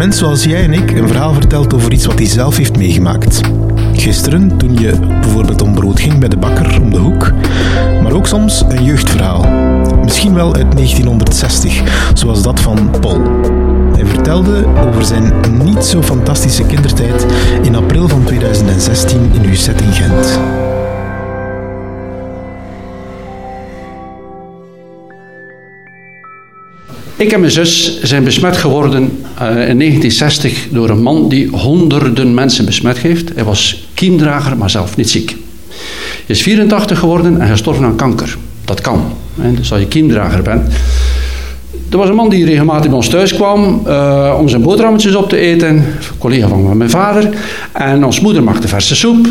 Mens zoals jij en ik een verhaal vertelt over iets wat hij zelf heeft meegemaakt. Gisteren, toen je bijvoorbeeld om brood ging bij de bakker om de hoek, maar ook soms een jeugdverhaal. Misschien wel uit 1960, zoals dat van Paul. Hij vertelde over zijn niet zo fantastische kindertijd in april van 2016 in UZ in Gent. Ik en mijn zus zijn besmet geworden eh, in 1960 door een man die honderden mensen besmet heeft. Hij was kiemdrager, maar zelf niet ziek. Hij is 84 geworden en gestorven aan kanker. Dat kan, dus als je kiemdrager bent. Er was een man die regelmatig bij ons thuis kwam eh, om zijn boterhammetjes op te eten. Collega van mijn vader. En ons moeder maakte verse soep.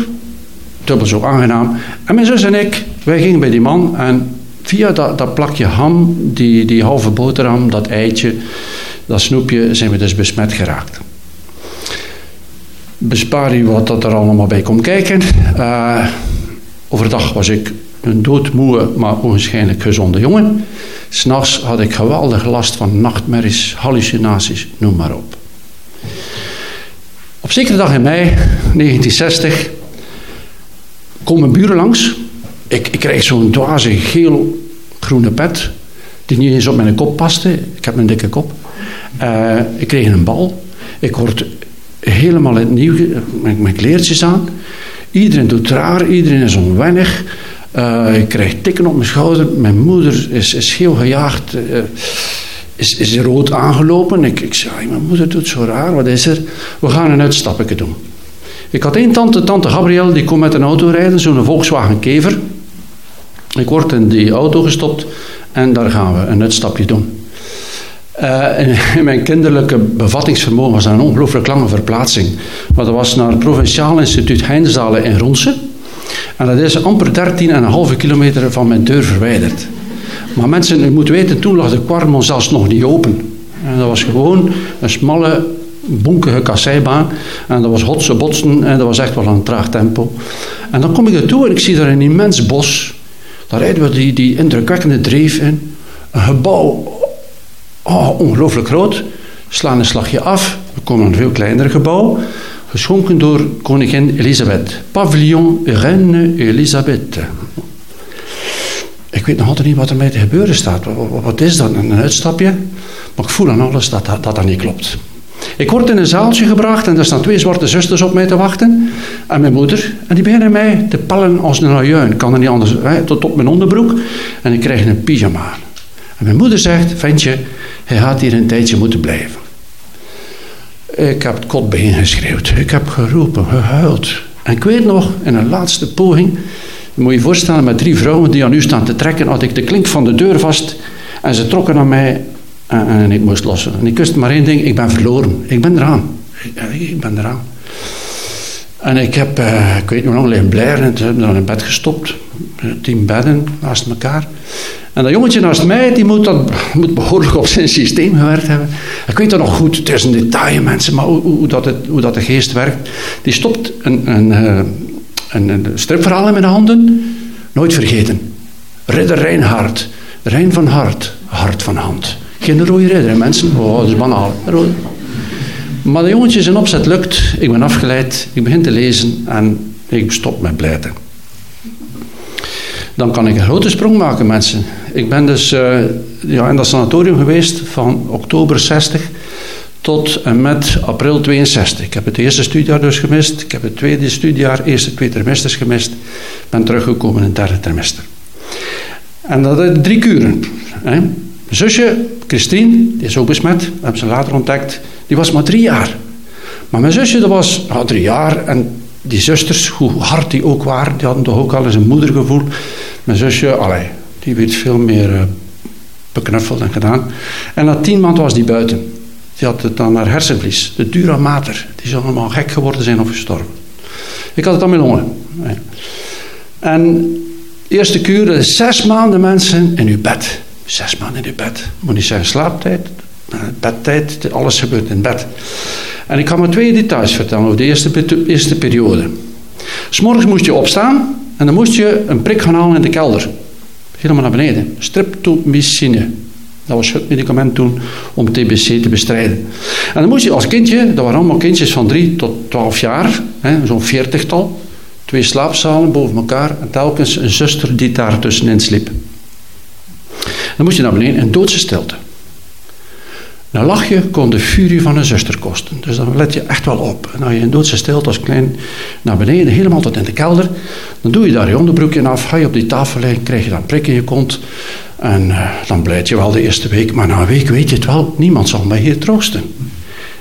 Dubbel zo aangenaam. En mijn zus en ik, wij gingen bij die man en via dat, dat plakje ham, die, die halve boterham, dat eitje, dat snoepje, zijn we dus besmet geraakt. Bespaar u wat dat er allemaal bij komt kijken. Eh, overdag was ik een doodmoe, maar onwaarschijnlijk gezonde jongen. S'nachts had ik geweldig last van nachtmerries, hallucinaties, noem maar op. Op zekere dag in mei 1960 komen buren langs. Ik, ik krijg zo'n dwaze geel-groene pet, die niet eens op mijn kop paste. Ik heb een dikke kop. Eh, ik kreeg een bal. Ik word helemaal het nieuw met, met kleertjes aan. Iedereen doet raar, iedereen is onwennig. Eh, ik krijg tikken op mijn schouder. Mijn moeder is, is heel gejaagd. eh, is, is rood aangelopen. Ik, ik zei, "Ai, mijn moeder doet zo raar, wat is er? We gaan een uitstapje doen. Ik had één tante, tante Gabriel, die komt met een auto rijden, zo'n Volkswagen Kever. Ik word in die auto gestopt en daar gaan we een uitstapje doen. Eh, en in mijn kinderlijke bevattingsvermogen was dat een ongelooflijk lange verplaatsing. Maar dat was naar het Provinciaal Instituut Heinsdalen in Ronse. En dat is amper 13,5 kilometer van mijn deur verwijderd. Maar mensen, u moet weten, toen lag de Quarmon zelfs nog niet open. En dat was gewoon een smalle, bonkige kasseibaan. En dat was hotse botsen en dat was echt wel een traag tempo. En dan kom ik er toe en ik zie daar een immens bos. Daar rijden we die, die indrukwekkende dreef in. Een gebouw, oh, ongelooflijk groot. Slaan een slagje af. We komen een veel kleiner gebouw. Geschonken door koningin Elisabeth. Pavillon Reine Elisabeth. Ik weet nog altijd niet wat er mij te gebeuren staat. Wat is dat? Een uitstapje? Maar ik voel aan alles dat dat, dat, dat niet klopt. Ik word in een zaaltje gebracht en er staan twee zwarte zusters op mij te wachten. En mijn moeder. En die beginnen mij te pellen als een ajuin. Kan er niet anders, hè, tot op mijn onderbroek. En ik krijg een pyjama. En mijn moeder zegt, ventje, hij gaat hier een tijdje moeten blijven. Ik heb het kot bijeen geschreeuwd. Ik heb geroepen, gehuild. En ik weet nog, in een laatste poging... Je moet je voorstellen, met drie vrouwen die aan u staan te trekken... had ik de klink van de deur vast... en ze trokken aan mij en, en ik moest lossen. En ik wist maar één ding, ik ben verloren. Ik ben eraan. Ik, ik ben eraan. En ik heb, eh, ik weet nog lang, liggen blijven en toen hebben dan in bed gestopt. Tien bedden naast elkaar. En dat jongetje naast mij, die moet, dat, moet behoorlijk op zijn systeem gewerkt hebben. Ik weet dat nog goed, het is een detail mensen, maar hoe, dat, het, hoe dat de geest werkt. Die stopt een, een, eh, een, een stripverhaal in mijn handen. Nooit vergeten. Ridder Reinhard, Rein van hart, hart van hand. Geen rode ridder, mensen. Oh, dat is banaal. Rode. Maar de jongetjes in opzet lukt. Ik ben afgeleid. Ik begin te lezen en ik stop met blijten. Dan kan ik een grote sprong maken, mensen. Ik ben dus eh, ja, in dat sanatorium geweest van oktober 60 tot en met april 62. Ik heb het eerste studiejaar dus gemist. Ik heb het tweede studiejaar, eerste twee trimesters gemist. Ben teruggekomen in het derde trimester. En dat is drie kuren. Hè. Zusje, Christine, die is ook besmet. Hebben ze later ontdekt. Die was maar drie jaar. Maar mijn zusje, dat was ja, drie jaar. En die zusters, hoe hard die ook waren, die hadden toch ook al eens een moedergevoel. Mijn zusje, allee, die werd veel meer eh, beknuffeld en gedaan. En na tien maanden was die buiten. Die had het dan naar hersenvlies, de dura mater. Die zou allemaal gek geworden zijn of gestorven. Ik had het aan mijn longen. En eerste kuur, zes maanden mensen in uw bed. Zes maanden in bed. Moet niet zeggen slaaptijd, bedtijd, alles gebeurt in bed. En ik ga maar twee details vertellen over de eerste, eerste periode. S'morgens moest je opstaan en dan moest je een prik gaan halen in de kelder. Helemaal naar beneden. Streptomycine. Dat was het medicament toen om TBC te bestrijden. En dan moest je als kindje, dat waren allemaal kindjes van 3 tot 12 jaar, zo'n veertigtal, twee slaapzalen boven elkaar en telkens een zuster die daar tussenin sliep. Dan moest je naar beneden in doodse stilte. Een lachje kon de furie van een zuster kosten. Dus dan let je echt wel op. En als je in doodse stilte als klein naar beneden, helemaal tot in de kelder, dan doe je daar je onderbroekje af, ga je op die tafel liggen, krijg je dan prik in je kont. En eh, dan blijft je wel de eerste week, maar na een week weet je het wel, niemand zal mij hier troosten.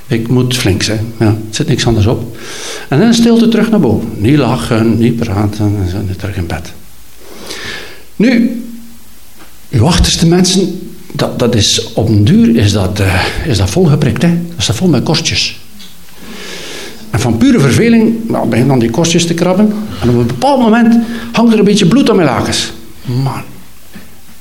Ik moet flink zijn, ja, er zit niks anders op. En dan stilte terug naar boven. Niet lachen, niet praten, en dan terug in bed. Nu, uw achterste mensen, dat, dat is, op een duur is dat, eh, is dat volgeprikt. Hè? Dat vol met kostjes. En van pure verveling nou, begin dan die kostjes te krabben. En op een bepaald moment hangt er een beetje bloed aan mijn lakens. Man.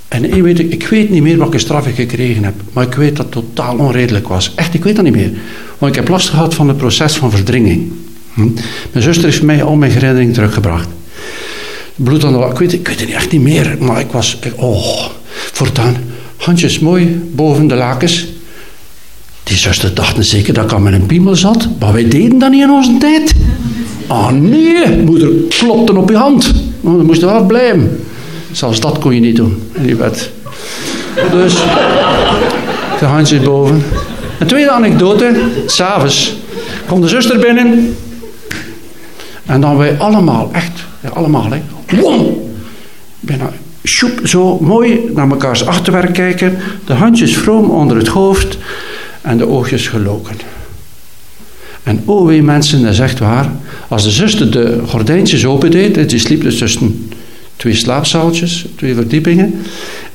En ik weet, ik weet niet meer welke straf ik gekregen heb. Maar ik weet dat het totaal onredelijk was. Echt, ik weet dat niet meer. Want ik heb last gehad van het proces van verdringing. Hm? Mijn zuster heeft mij al mijn herinneringen teruggebracht. Bloed aan de lak. Ik weet, ik weet het echt niet meer. Maar ik was... oh, voortaan. Handjes mooi boven de lakens. Die zuster dachten zeker dat ik aan mijn piemel zat. Maar wij deden dat niet in onze tijd. Ah nee, moeder klopte op je hand. Dan moest je blijven. Zelfs dat kon je niet doen in je bed. Dus, de handjes boven. Een tweede anekdote. S'avonds komt de zuster binnen. En dan wij allemaal, echt, ja, allemaal, hè. Wom! Bijna sjoep, zo mooi naar mekaars achterwerk kijken. De handjes vroom onder het hoofd en de oogjes geloken. En oh wee mensen, dat is echt waar. Als de zuster de gordijntjes opendeed, die sliep dus tussen twee slaapzaaltjes, twee verdiepingen,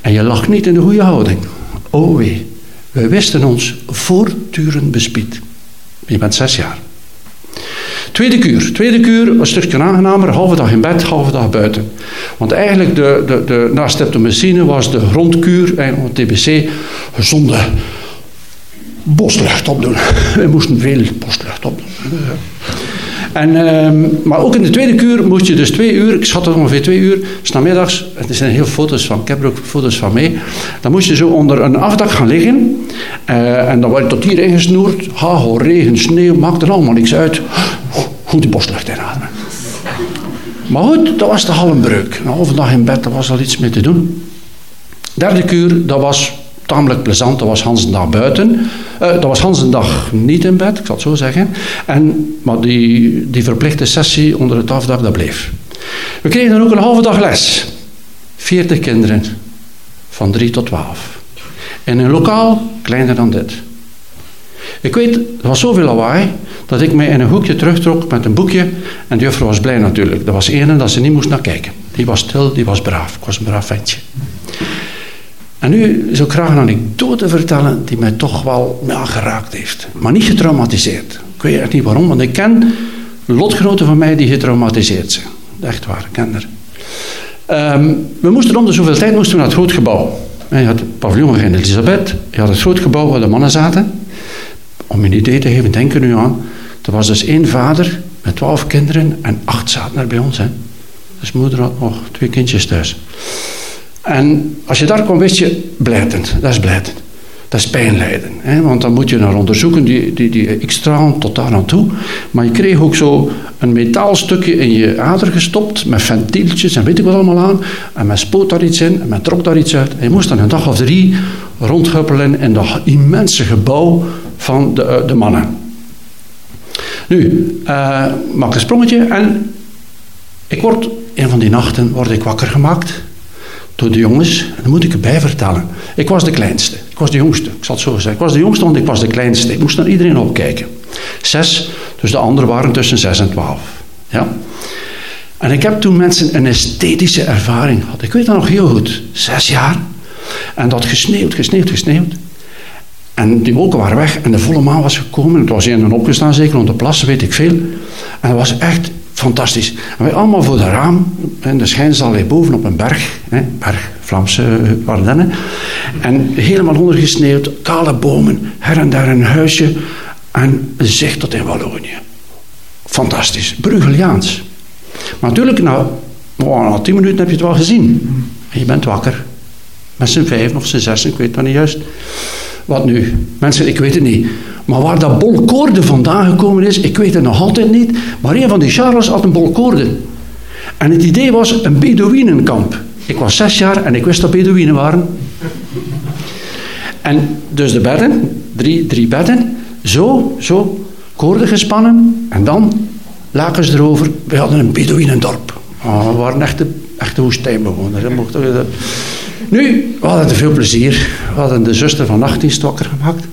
en je lag niet in de goede houding. Oh wee, wij wisten ons voortdurend bespied. Je bent zes jaar. Tweede kuur. Tweede kuur, een stukje aangenamer, halve dag in bed, halve dag buiten. Want eigenlijk, de, de, de, was de grondkuur, eigenlijk TBC, gezonde boslucht opdoen. We moesten veel boslucht opdoen. En, ehm, maar ook in de tweede kuur moest je dus twee uur, ik schat het ongeveer twee uur, s namiddags, er zijn heel foto's van, ik heb er ook foto's van mee, dan moest je zo onder een afdak gaan liggen eh, en dan word je tot hier ingesnoerd, hagel, regen, sneeuw, maakt er allemaal niks uit. Goed de boslucht inademen. Maar goed, dat was de halmbreuk. Een halve dag in bed, daar was al iets mee te doen. Derde kuur, dat was tamelijk plezant. Dat was Hans een dag buiten. Eh, dat was Hans een dag niet in bed, ik zal het zo zeggen. En, maar die, die verplichte sessie onder het afdak, dat bleef. We kregen dan ook een halve dag les. 40 kinderen, van 3 tot 12. In een lokaal kleiner dan dit. Ik weet, er was zoveel lawaai dat ik mij in een hoekje terugtrok met een boekje. En de juffrouw was blij natuurlijk. Er was ene dat ze niet moest naar kijken. Die was stil, die was braaf. Ik was een braaf ventje. En nu zou ik graag een anekdote vertellen die mij toch wel ja, geraakt heeft. Maar niet getraumatiseerd. Ik weet echt niet waarom, want ik ken lotgenoten van mij die getraumatiseerd zijn. Echt waar, ik ken er. Ehm, we moesten om de zoveel tijd moesten we naar het groot gebouw. Je had het paviljoen van Elisabeth, je had het groot gebouw waar de mannen zaten. Om je een idee te geven, denk er nu aan. Er was dus één vader met twaalf kinderen en acht zaten er bij ons. Hè. Dus moeder had nog twee kindjes thuis. En als je daar kwam, wist je, blijtend, dat is blijtend. Dat is pijnlijden. Hè? Want dan moet je naar onderzoeken, die, die, die x-stralen tot daar aan toe. Maar je kreeg ook zo een metaalstukje in je ader gestopt, met ventieltjes en weet ik wat allemaal aan. En men spoot daar iets in en men trok daar iets uit. En je moest dan een dag of drie rondhuppelen in dat immense gebouw van de, eh, de mannen. Nu, uh, maak een sprongetje en ik word, een van die nachten word ik wakker gemaakt door de jongens. En dat moet ik erbij vertellen. Ik was de kleinste. Ik was de jongste. Ik zal het zo zeggen. Ik was de jongste, want ik was de kleinste. Ik moest naar iedereen opkijken. Zes, dus de anderen waren tussen zes en twaalf. Ja? En ik heb toen mensen een esthetische ervaring gehad. Ik weet dat nog heel goed. Zes jaar. En dat gesneeuwd, gesneeuwd, gesneeuwd. En die wolken waren weg en de volle maan was gekomen. Het was in en opgestaan, zeker om de plassen, weet ik veel. En het was echt fantastisch. En wij allemaal voor de raam, en de schijnzaal ligt boven op een berg, hè, berg, Vlaamse eh, Ardennen. En helemaal ondergesneeuwd, kale bomen, her en daar een huisje en zicht tot in Wallonië. Fantastisch, Bruegeliaans. Maar natuurlijk, na, oh, na tien minuten heb je het wel gezien. En je bent wakker. Met z'n vijf of z'n zes, ik weet het niet juist. Wat nu? Mensen, ik weet het niet. Maar waar dat bolkoorde vandaan gekomen is, ik weet het nog altijd niet. Maar een van die Charles had een bolkoorde. En het idee was een Bedouinenkamp. Ik was zes jaar en ik wist dat Bedouinen waren. En dus de bedden, drie, drie bedden, zo, zo, koorden gespannen. En dan laken ze erover. We hadden een Bedouinendorp. Oh, we waren echte, echte woestijnbewoners. Nu, we hadden te veel plezier. We hadden de zuster van 18 wakker gemaakt.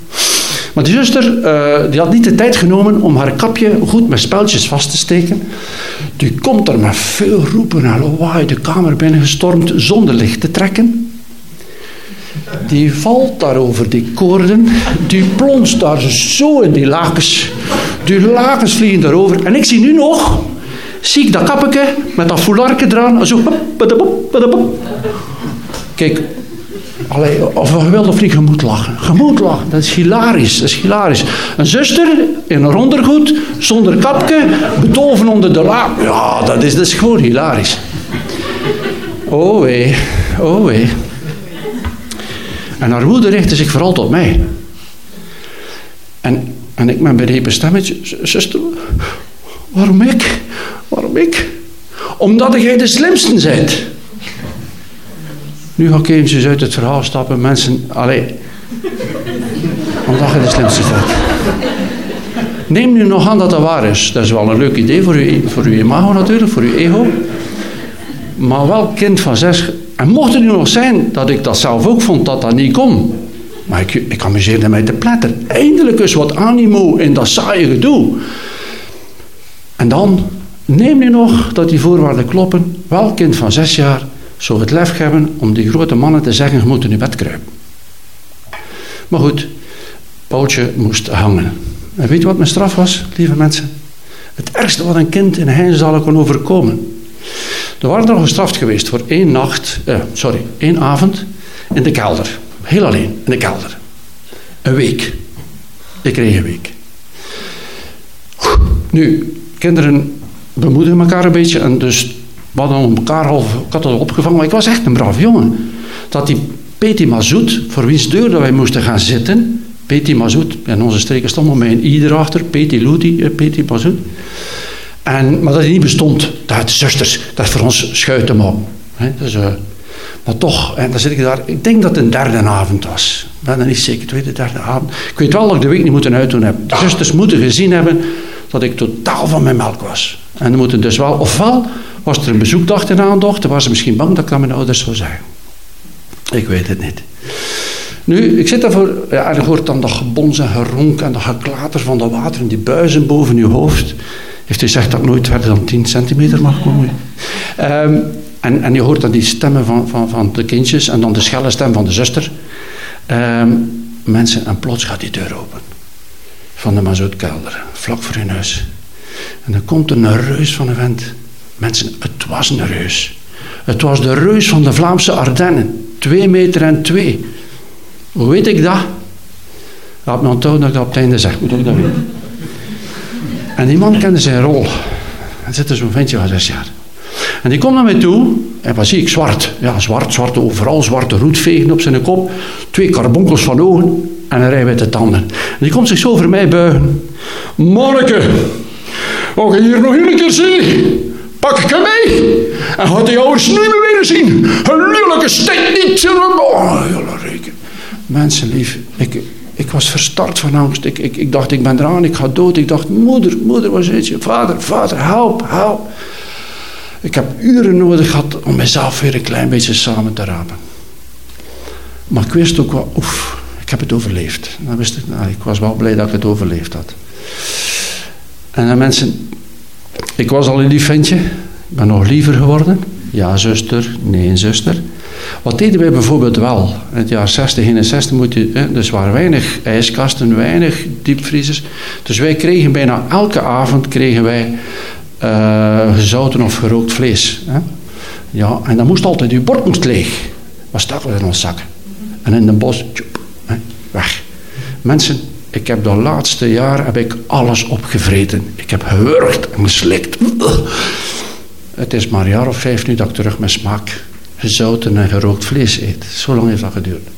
Maar die zuster uh, die had niet de tijd genomen om haar kapje goed met speltjes vast te steken. Die komt er met veel roepen en lawaai de kamer binnengestormd zonder licht te trekken. Die valt daar over die koorden. Die plonst daar zo in die lakens. Die lakens vliegen daarover. En ik zie nu nog, zie ik dat kappetje met dat foularke eraan. Zo, Kijk, Allee, of je wilt of niet, je moet lachen. Je moet lachen. Dat is hilarisch. Dat is hilarisch. Een zuster in een ondergoed, zonder kapje, betoven onder de la. Ja, dat is, dat gewoon hilarisch. Oh wee, oh wee. En haar moeder richtte zich vooral tot mij. En, en ik met berepen stemmetje, zuster, waarom ik? Waarom ik? Omdat jij de slimste bent. Nu ga ik eventjes uit het verhaal stappen. Mensen, allee. Omdat je de slimste bent. Neem nu nog aan dat dat waar is. Dat is wel een leuk idee voor uw, voor uw imago natuurlijk, voor uw ego. Maar wel kind van zes. En mocht het nu nog zijn dat ik dat zelf ook vond, dat dat niet kon. Maar ik, ik amuseerde mij te pletteren. Eindelijk eens wat animo in dat saaie gedoe. En dan, neem nu nog dat die voorwaarden kloppen. Wel kind van zes jaar zou het lef hebben om die grote mannen te zeggen, je moet in je bed kruipen. Maar goed, Paultje moest hangen. En weet je wat mijn straf was, lieve mensen? Het ergste wat een kind in Heinzalen kon overkomen. Er waren nog gestraft geweest voor één nacht, eh, sorry, één avond in de kelder. Heel alleen, in de kelder. Een week. Ik kreeg een week. Nu, kinderen bemoedigen elkaar een beetje en dus we hadden elkaar ik had het opgevangen, maar ik was echt een braaf jongen. Dat die Peti Mazoet, voor wiens deur dat wij moesten gaan zitten, Peti Mazoet, in onze streken stond nog met een i erachter, Peti Ludi, eh, Peti Mazoet. En, maar dat hij niet bestond, dat zusters, dat is voor ons schuiten maar. dus, uh, maar toch, en dan zit ik daar, ik denk dat het een derde avond was. Ben er niet zeker, tweede, derde avond. Ik weet wel dat ik de week niet moeten uitdoen heb. De zusters moeten gezien hebben dat ik totaal van mijn melk was. En dan moeten dus wel, ofwel was er een bezoekdag in aandacht, dan was ze misschien bang dat ik aan mijn ouders zou zeggen. Ik weet het niet. Nu, ik zit daarvoor, ja, en je hoort dan dat gebons en geronk en dat geklater van dat water en die buizen boven je hoofd. Heeft u gezegd dat nooit verder dan 10 centimeter mag komen? Um, en, en je hoort dan die stemmen van, van, van de kindjes en dan de schelle stem van de zuster. Um, mensen, en plots gaat die deur open. Van de Mazoutkelder, vlak voor hun huis. En dan komt er een reus van een vent. Mensen, het was een reus. Het was de reus van de Vlaamse Ardennen. Twee meter en twee. Hoe weet ik dat? Laat me onthouden dat ik dat op het einde zeg. Moet ik dat weten? En die man kende zijn rol. En zit zo'n ventje van zes jaar. En die komt naar mij toe. En wat zie ik? Zwart. Ja, zwart, zwarte overal. Zwarte roetvegen op zijn kop. Twee karbonkels van ogen. en een rij witte tanden. En die komt zich zo voor mij buigen. Manneke, je hier nog een keer zien? Pak ik hem mee en gaat die ouders niet meer willen zien. Een lelijke steek niet. Oh, reken. Mensen lief, ik, ik was verstart van angst. Ik, ik, ik dacht, ik ben eraan, ik ga dood. Ik dacht, moeder, moeder, zit je? Vader, vader, help, help. Ik heb uren nodig gehad om mezelf weer een klein beetje samen te rapen. Maar ik wist ook wel, oef, ik heb het overleefd. Dan wist ik, nou, ik was wel blij dat ik het overleefd had. En dan mensen, ik was al een lief ventje. Ik ben nog liever geworden. Ja, zuster. Nee, zuster. Wat deden wij bijvoorbeeld wel? In het jaar 60, 61 moet je... Hè, dus waren weinig ijskasten, weinig diepvriezers. Dus wij kregen bijna elke avond kregen wij uh, gezouten of gerookt vlees. Hè? Ja, en dan moest altijd, je bord moest leeg. Was stak in ons zak. En in de bos, tjoep, hè, weg. Mensen, ik heb de laatste jaar heb ik alles opgevreten. Ik heb gewurgd en geslikt. Het is maar een jaar of vijf nu dat ik terug met smaak gezouten en gerookt vlees eet. Zo lang heeft dat geduurd.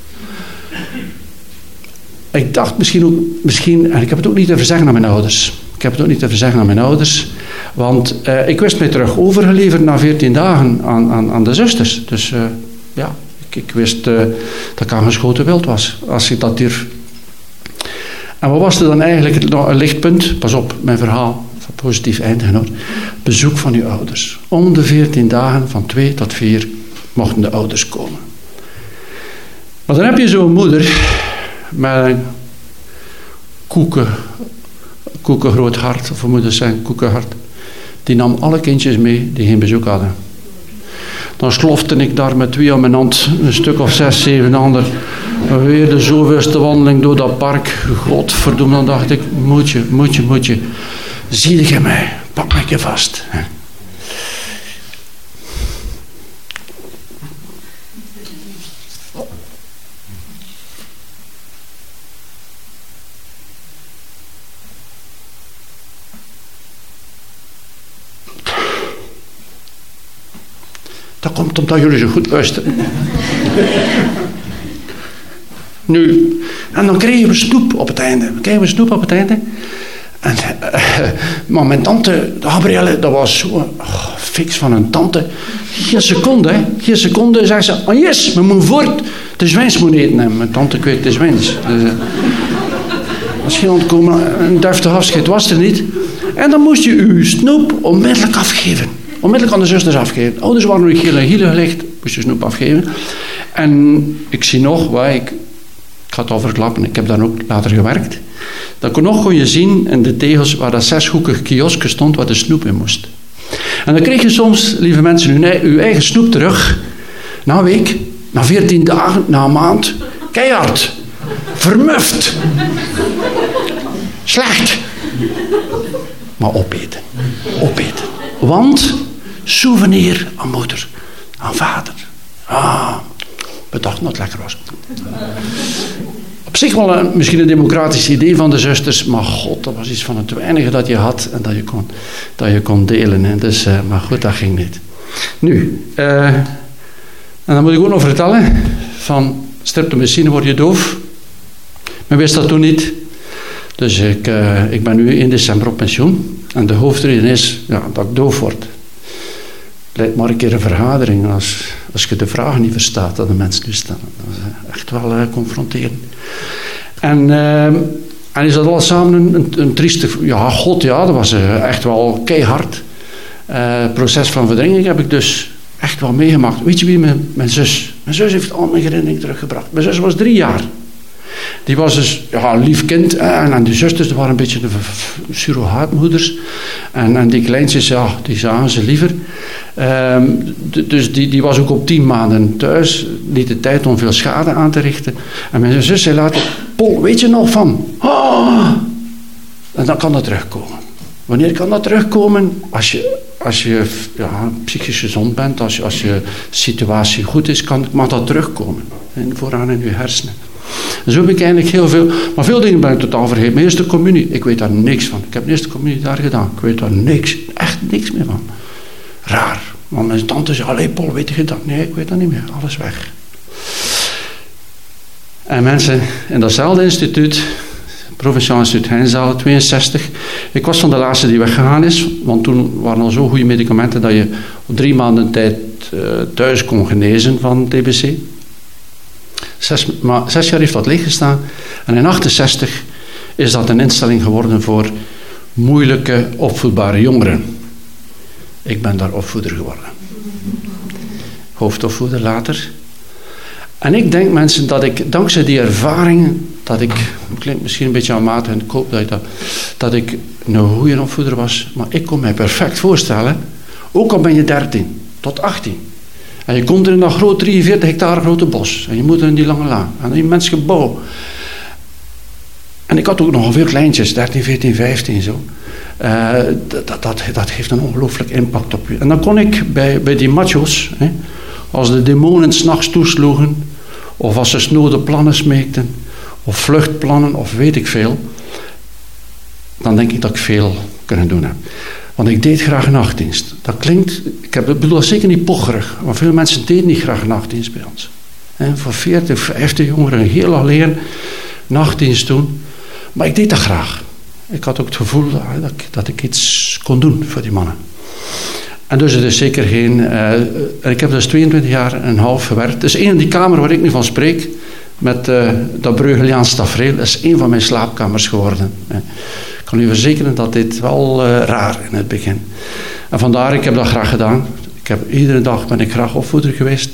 Ik dacht misschien ook, misschien, en ik heb het ook niet te verzeggen aan mijn ouders. Ik heb het ook niet te verzeggen aan mijn ouders. Want uh, ik wist mij terug overgeleverd na 14 dagen aan, aan, aan de zusters. Dus uh, ja, ik, wist uh, dat ik aangeschoten wild was. Als ik dat durf. En wat was er dan eigenlijk nog een lichtpunt? Pas op, mijn verhaal van positief eindigen. Bezoek van uw ouders. Om de 14 dagen, van 2 tot 4, mochten de ouders komen. Maar dan heb je zo'n moeder met een koeken, koekengroot hart, of moeten zeggen koekenhart. Die nam alle kindjes mee die geen bezoek hadden. Dan slofte ik daar met twee aan mijn hand, een stuk of zes, zeven ander. Weer de zoveelste wandeling door dat park. Godverdomme, dan dacht ik, moet je, moet je, moet je. Zie je mij, pak me je vast. Dat komt omdat jullie zo goed luisteren. Nu, en dan kregen we snoep op het einde. We kregen snoep op het einde. En, uh, maar mijn tante, Gabrielle, dat was zo oh, fix van een tante. Geen seconde, hè. Geen seconde, zei ze, oh yes, we moeten voort. De zwijns moet eten. En mijn tante kweet de zwijns. Dus, je ontkomen, een deftig afscheid was er niet. En dan moest je je snoep onmiddellijk afgeven. Onmiddellijk aan de zusters afgeven. Ouders waren nog heel hielen gelegd, moest je snoep afgeven. En ik zie nog, waar ik, ik ga het ik heb dan ook later gewerkt. Dan kon nog kon je zien in de tegels waar dat zeshoekig kioskje stond waar de snoep in moest. En dan kreeg je soms, lieve mensen, uw eigen snoep terug. Na een week, na veertien dagen, na een maand. Keihard. Vermuft. Slecht. Maar opeten. Opeten. Want souvenir aan moeder, aan vader. Ah, we dachten dat het lekker was. Op zich wel een, misschien een democratisch idee van de zusters, maar god, dat was iets van het weinige dat je had en dat je kon, dat je kon delen. Hè. Dus, uh, maar goed, dat ging niet. Nu, uh, en dan moet ik ook nog vertellen, van streptomycine word je doof. Men wist dat toen niet. Dus ik, uh, ik ben nu in december op pensioen. En de hoofdreden is ja, dat ik doof word. Leidt maar een keer een vergadering als, als je de vragen niet verstaat dat de mensen nu stellen. Dat is echt wel uh. En, uh, en is dat alles samen een, een, trieste... Ja, god ja, dat was uh, echt wel keihard. proces van verdringing heb ik dus echt wel meegemaakt. Weet je wie mijn, mijn zus... Mijn zus heeft al mijn herinnering teruggebracht. Mijn zus was drie jaar. Die was dus ja, een lief kind. En, en die zusters waren een beetje de surrogaatmoeders. En, en die kleintjes, ja, die zagen ze liever. Um, dus die, die was ook op tien maanden thuis. Niet de tijd om veel schade aan te richten. En mijn zus zei later, Paul, weet je nog van? Oh! En dan kan dat terugkomen. Wanneer kan dat terugkomen? Als je, als je ja, psychisch gezond bent, als je, als je situatie goed is, kan, mag dat terugkomen. En vooraan in je hersenen. Zo heb ik eigenlijk heel veel, maar veel dingen ben ik totaal vergeten. Mijn eerste communie, ik weet daar niks van. Ik heb mijn eerste communie daar gedaan. Ik weet daar niks, echt niks meer van. Raar. Want mijn tante zei, allee Paul, weet je dat? Nee, ik weet dat niet meer. Alles weg. En mensen in datzelfde instituut, Provinciaal Instituut Heinzaal, 62. Ik was van de laatste die weggegaan is, want toen waren al zo goede medicamenten dat je op drie maanden tijd uh, thuis kon genezen van TBC. Zes, maar zes jaar heeft dat leeggestaan. En in 68 is dat een instelling geworden voor moeilijke opvoedbare jongeren. Ik ben daar opvoeder geworden. Hoofdopvoeder later. En ik denk mensen dat ik dankzij die ervaringen, dat ik, klinkt misschien een beetje aanmatig en ik hoop dat, dat, ik een goede opvoeder was, maar ik kon mij perfect voorstellen, ook al ben je 13 tot 18. En je komt er in dat groot 43 hectare grote bos. En je moet er in die lange laan. En die mens gebouw. En ik had ook nog veel kleintjes, 13, 14, 15 zo. Uh, dat, dat, dat heeft een ongelooflijk impact op je. En dan kon ik bij, bij die macho's, hè, als de demonen s'nachts toesloegen, of als ze snode plannen smeekten, of vluchtplannen, of weet ik veel, dan denk ik dat ik veel kunnen doen heb. Want ik deed graag nachtdienst. Dat klinkt, ik heb, bedoel zeker niet pocherig, maar veel mensen deden niet graag nachtdienst bij ons. Voor 40, 50 jongeren heel alleen nachtdienst doen. Maar ik deed dat graag. Ik had ook het gevoel dat, ik, dat ik iets kon doen voor die mannen. En dus het is zeker geen... Uh, ik heb dus 22 jaar en een half gewerkt. Dus één die kamer waar ik nu van spreek, met uh, dat Breugeliaans tafereel, is één van mijn slaapkamers geworden. Ik kan u verzekeren dat dit wel uh, raar in het begin. En vandaar, ik heb dat graag gedaan. Ik heb, iedere dag ben ik graag opvoeder geweest.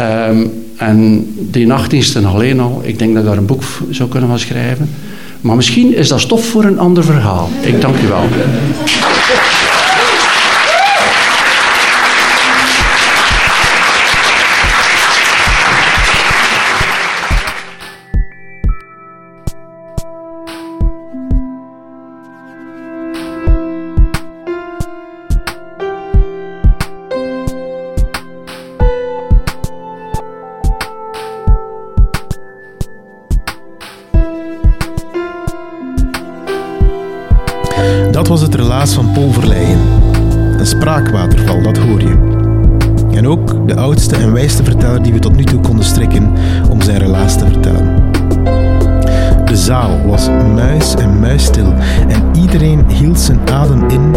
Um, en die nachtdiensten alleen al, ik denk dat ik daar een boek zou kunnen van schrijven. Maar misschien is dat stof voor een ander verhaal. Ik dank u wel. Dat was het relaas van Paul Verleijen. Een spraakwaterval, dat hoor je. En ook de oudste en wijste verteller die we tot nu toe konden strikken om zijn relaas te vertellen. De zaal was muis en muisstil en iedereen hield zijn adem in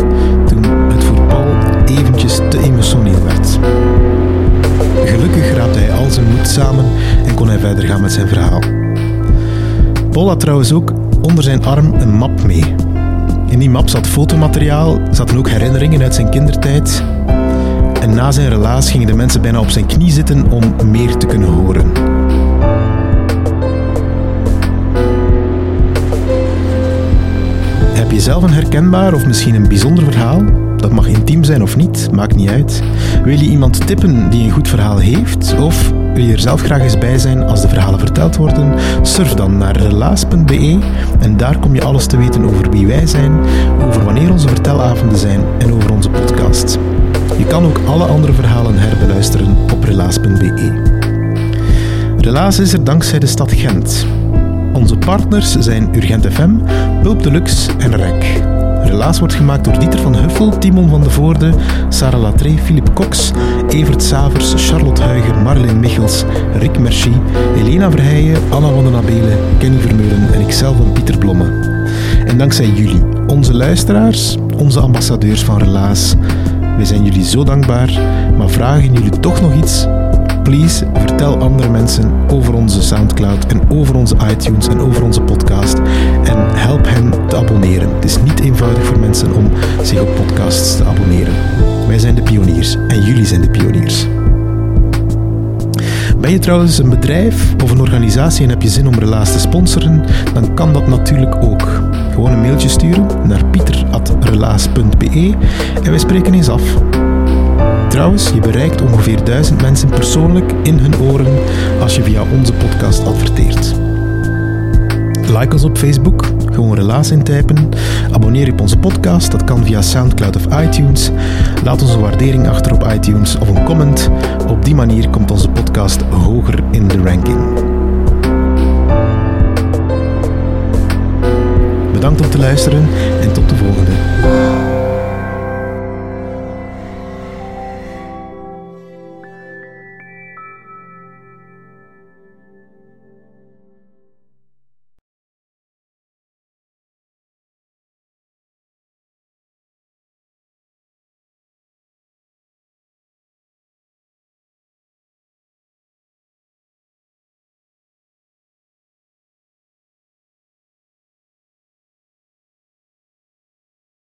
toen het voor Paul eventjes te emotioneel werd. Gelukkig raapte hij al zijn moed samen en kon hij verder gaan met zijn verhaal. Paul had trouwens ook onder zijn arm een map mee in die map zat fotomateriaal, zaten ook herinneringen uit zijn kindertijd. En na zijn relaas gingen de mensen bijna op zijn knie zitten om meer te kunnen horen. Je zelf een herkenbaar of misschien een bijzonder verhaal? Dat mag intiem zijn of niet, maakt niet uit. Wil je iemand tippen die een goed verhaal heeft? Of wil je er zelf graag eens bij zijn als de verhalen verteld worden? Surf dan naar relaas.be en daar kom je alles te weten over wie wij zijn, over wanneer onze vertelavonden zijn en over onze podcast. Je kan ook alle andere verhalen herbeluisteren op relaas.be. Relaas is er dankzij de stad Gent. Onze partners zijn Urgent FM, Pulp Deluxe en REC. Relaas wordt gemaakt door Dieter van Huffel, Timon van de Voorde, Sarah Latré, Philippe Cox, Evert Savers, Charlotte Huiger, Marleen Michels, Rick Merci, Elena Verheijen, Anna van den Abelen, Kenny Vermeulen en ikzelf van Pieter Blomme. En dankzij jullie, onze luisteraars, onze ambassadeurs van Relaas. Wij zijn jullie zo dankbaar, maar vragen jullie toch nog iets? Please, vertel andere mensen over onze Soundcloud en over onze iTunes en over onze podcast. En help hen te abonneren. Het is niet eenvoudig voor mensen om zich op podcasts te abonneren. Wij zijn de pioniers en jullie zijn de pioniers. Ben je trouwens een bedrijf of een organisatie en heb je zin om Relaas te sponsoren? Dan kan dat natuurlijk ook. Gewoon een mailtje sturen naar pieter.relaas.be en wij spreken eens af. Trouwens, je bereikt ongeveer duizend mensen persoonlijk in hun oren als je via onze podcast adverteert. Like ons op Facebook, gewoon relaas intypen. Abonneer je op onze podcast, dat kan via Soundcloud of iTunes. Laat ons waardering achter op iTunes of een comment. Op die manier komt onze podcast hoger in de ranking. Bedankt om te luisteren en tot de volgende.